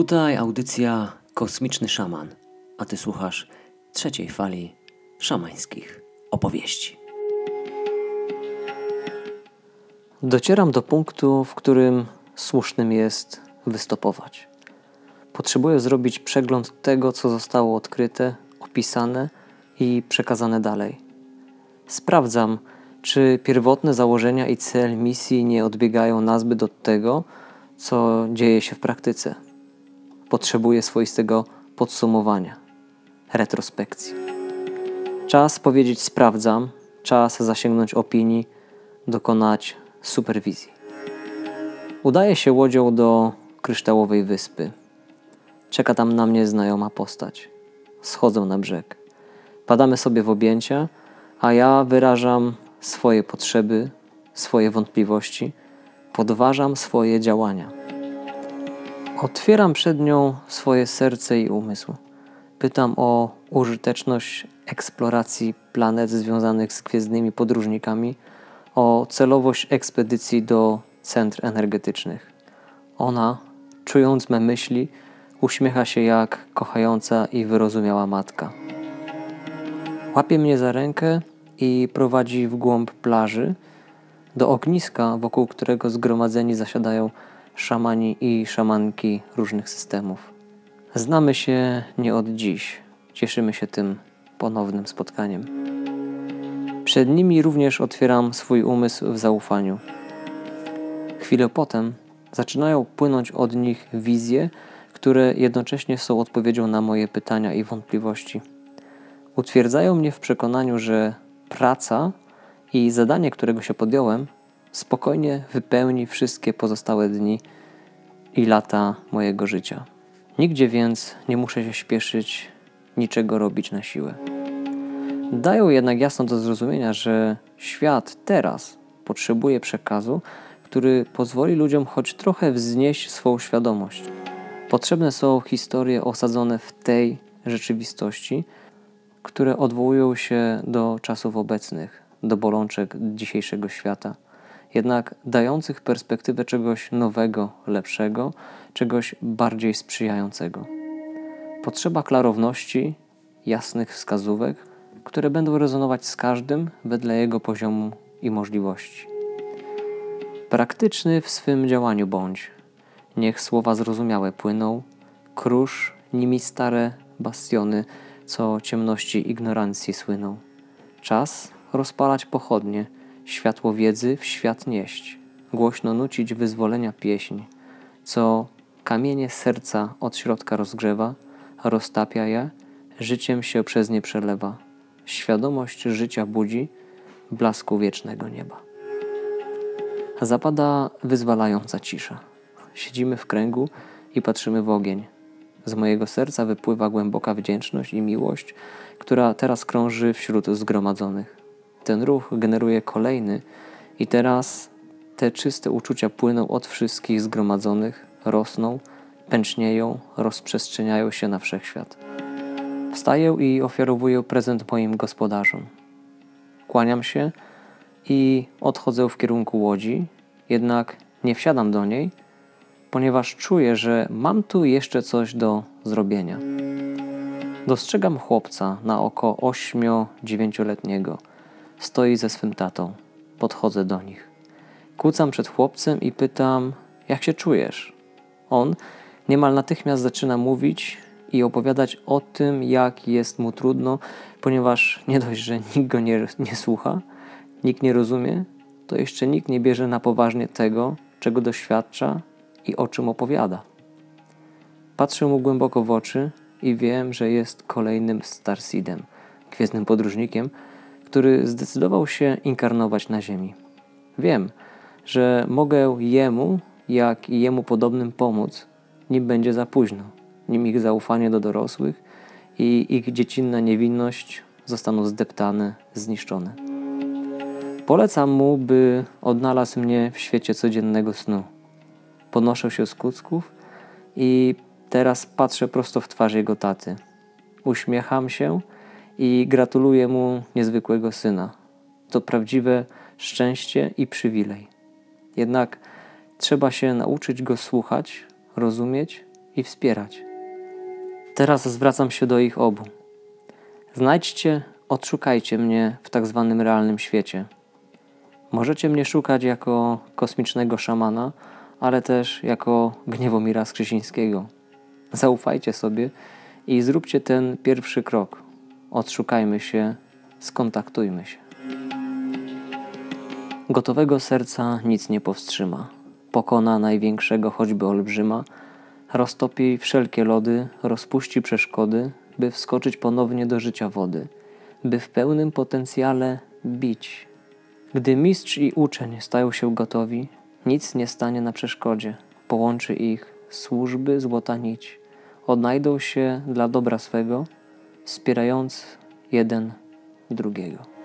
Tutaj audycja Kosmiczny Szaman, a ty słuchasz trzeciej fali szamańskich opowieści. Docieram do punktu, w którym słusznym jest wystopować. Potrzebuję zrobić przegląd tego, co zostało odkryte, opisane i przekazane dalej. Sprawdzam, czy pierwotne założenia i cel misji nie odbiegają nazbyt od tego, co dzieje się w praktyce. Potrzebuję swoistego podsumowania, retrospekcji. Czas powiedzieć sprawdzam, czas zasięgnąć opinii, dokonać superwizji. Udaję się łodzią do kryształowej wyspy. Czeka tam na mnie znajoma postać. Schodzę na brzeg. Padamy sobie w objęcia, a ja wyrażam swoje potrzeby, swoje wątpliwości, podważam swoje działania. Otwieram przed nią swoje serce i umysł. Pytam o użyteczność eksploracji planet związanych z gwiezdnymi podróżnikami, o celowość ekspedycji do centr energetycznych. Ona, czując me myśli, uśmiecha się jak kochająca i wyrozumiała matka. Łapie mnie za rękę i prowadzi w głąb plaży, do ogniska, wokół którego zgromadzeni zasiadają szamani i szamanki różnych systemów. Znamy się nie od dziś. Cieszymy się tym ponownym spotkaniem. Przed nimi również otwieram swój umysł w zaufaniu. Chwilę potem zaczynają płynąć od nich wizje, które jednocześnie są odpowiedzią na moje pytania i wątpliwości. Utwierdzają mnie w przekonaniu, że praca i zadanie, którego się podjąłem, spokojnie wypełni wszystkie pozostałe dni i lata mojego życia. Nigdzie więc nie muszę się śpieszyć, niczego robić na siłę. Dają jednak jasno do zrozumienia, że świat teraz potrzebuje przekazu, który pozwoli ludziom choć trochę wznieść swą świadomość. Potrzebne są historie osadzone w tej rzeczywistości, które odwołują się do czasów obecnych, do bolączek dzisiejszego świata, jednak dających perspektywę czegoś nowego, lepszego, czegoś bardziej sprzyjającego. Potrzeba klarowności, jasnych wskazówek, które będą rezonować z każdym wedle jego poziomu i możliwości. Praktyczny w swym działaniu bądź. Niech słowa zrozumiałe płyną, krusz nimi stare bastiony, co ciemności ignorancji słyną. Czas rozpalać pochodnie, światło wiedzy w świat nieść, głośno nucić wyzwolenia pieśń, co kamienie serca od środka rozgrzewa, roztapia je, życiem się przez nie przelewa. Świadomość życia budzi, blasku wiecznego nieba. Zapada wyzwalająca cisza. Siedzimy w kręgu i patrzymy w ogień. Z mojego serca wypływa głęboka wdzięczność i miłość, która teraz krąży wśród zgromadzonych. Ten ruch generuje kolejny, i teraz te czyste uczucia płyną od wszystkich zgromadzonych, rosną, pęcznieją, rozprzestrzeniają się na wszechświat. Wstaję i ofiarowuję prezent moim gospodarzom. Kłaniam się i odchodzę w kierunku łodzi, jednak nie wsiadam do niej, ponieważ czuję, że mam tu jeszcze coś do zrobienia. Dostrzegam chłopca na oko 8-9-letniego. Stoi ze swym tatą. Podchodzę do nich. Kłócam przed chłopcem i pytam, jak się czujesz? On niemal natychmiast zaczyna mówić i opowiadać o tym, jak jest mu trudno, ponieważ nie dość, że nikt go nie, nie słucha, nikt nie rozumie, to jeszcze nikt nie bierze na poważnie tego, czego doświadcza i o czym opowiada. Patrzę mu głęboko w oczy i wiem, że jest kolejnym Starseedem, gwiezdnym podróżnikiem, który zdecydował się inkarnować na Ziemi. Wiem, że mogę jemu, jak i jemu podobnym pomóc, nim będzie za późno, nim ich zaufanie do dorosłych i ich dziecinna niewinność zostaną zdeptane, zniszczone. Polecam mu, by odnalazł mnie w świecie codziennego snu. Ponoszę się z kucków i teraz patrzę prosto w twarz jego taty. Uśmiecham się i gratuluję mu niezwykłego syna. To prawdziwe szczęście i przywilej. Jednak trzeba się nauczyć go słuchać, rozumieć i wspierać. Teraz zwracam się do ich obu. Znajdźcie, odszukajcie mnie w tak zwanym realnym świecie. Możecie mnie szukać jako kosmicznego szamana, ale też jako Gniewomira Skrzysińskiego. Zaufajcie sobie i zróbcie ten pierwszy krok. Odszukajmy się, skontaktujmy się. Gotowego serca nic nie powstrzyma. Pokona największego choćby olbrzyma, roztopi wszelkie lody, rozpuści przeszkody, by wskoczyć ponownie do życia wody, by w pełnym potencjale bić. Gdy mistrz i uczeń stają się gotowi, nic nie stanie na przeszkodzie. Połączy ich służby złota nić. Odnajdą się dla dobra swego, wspierając jeden drugiego.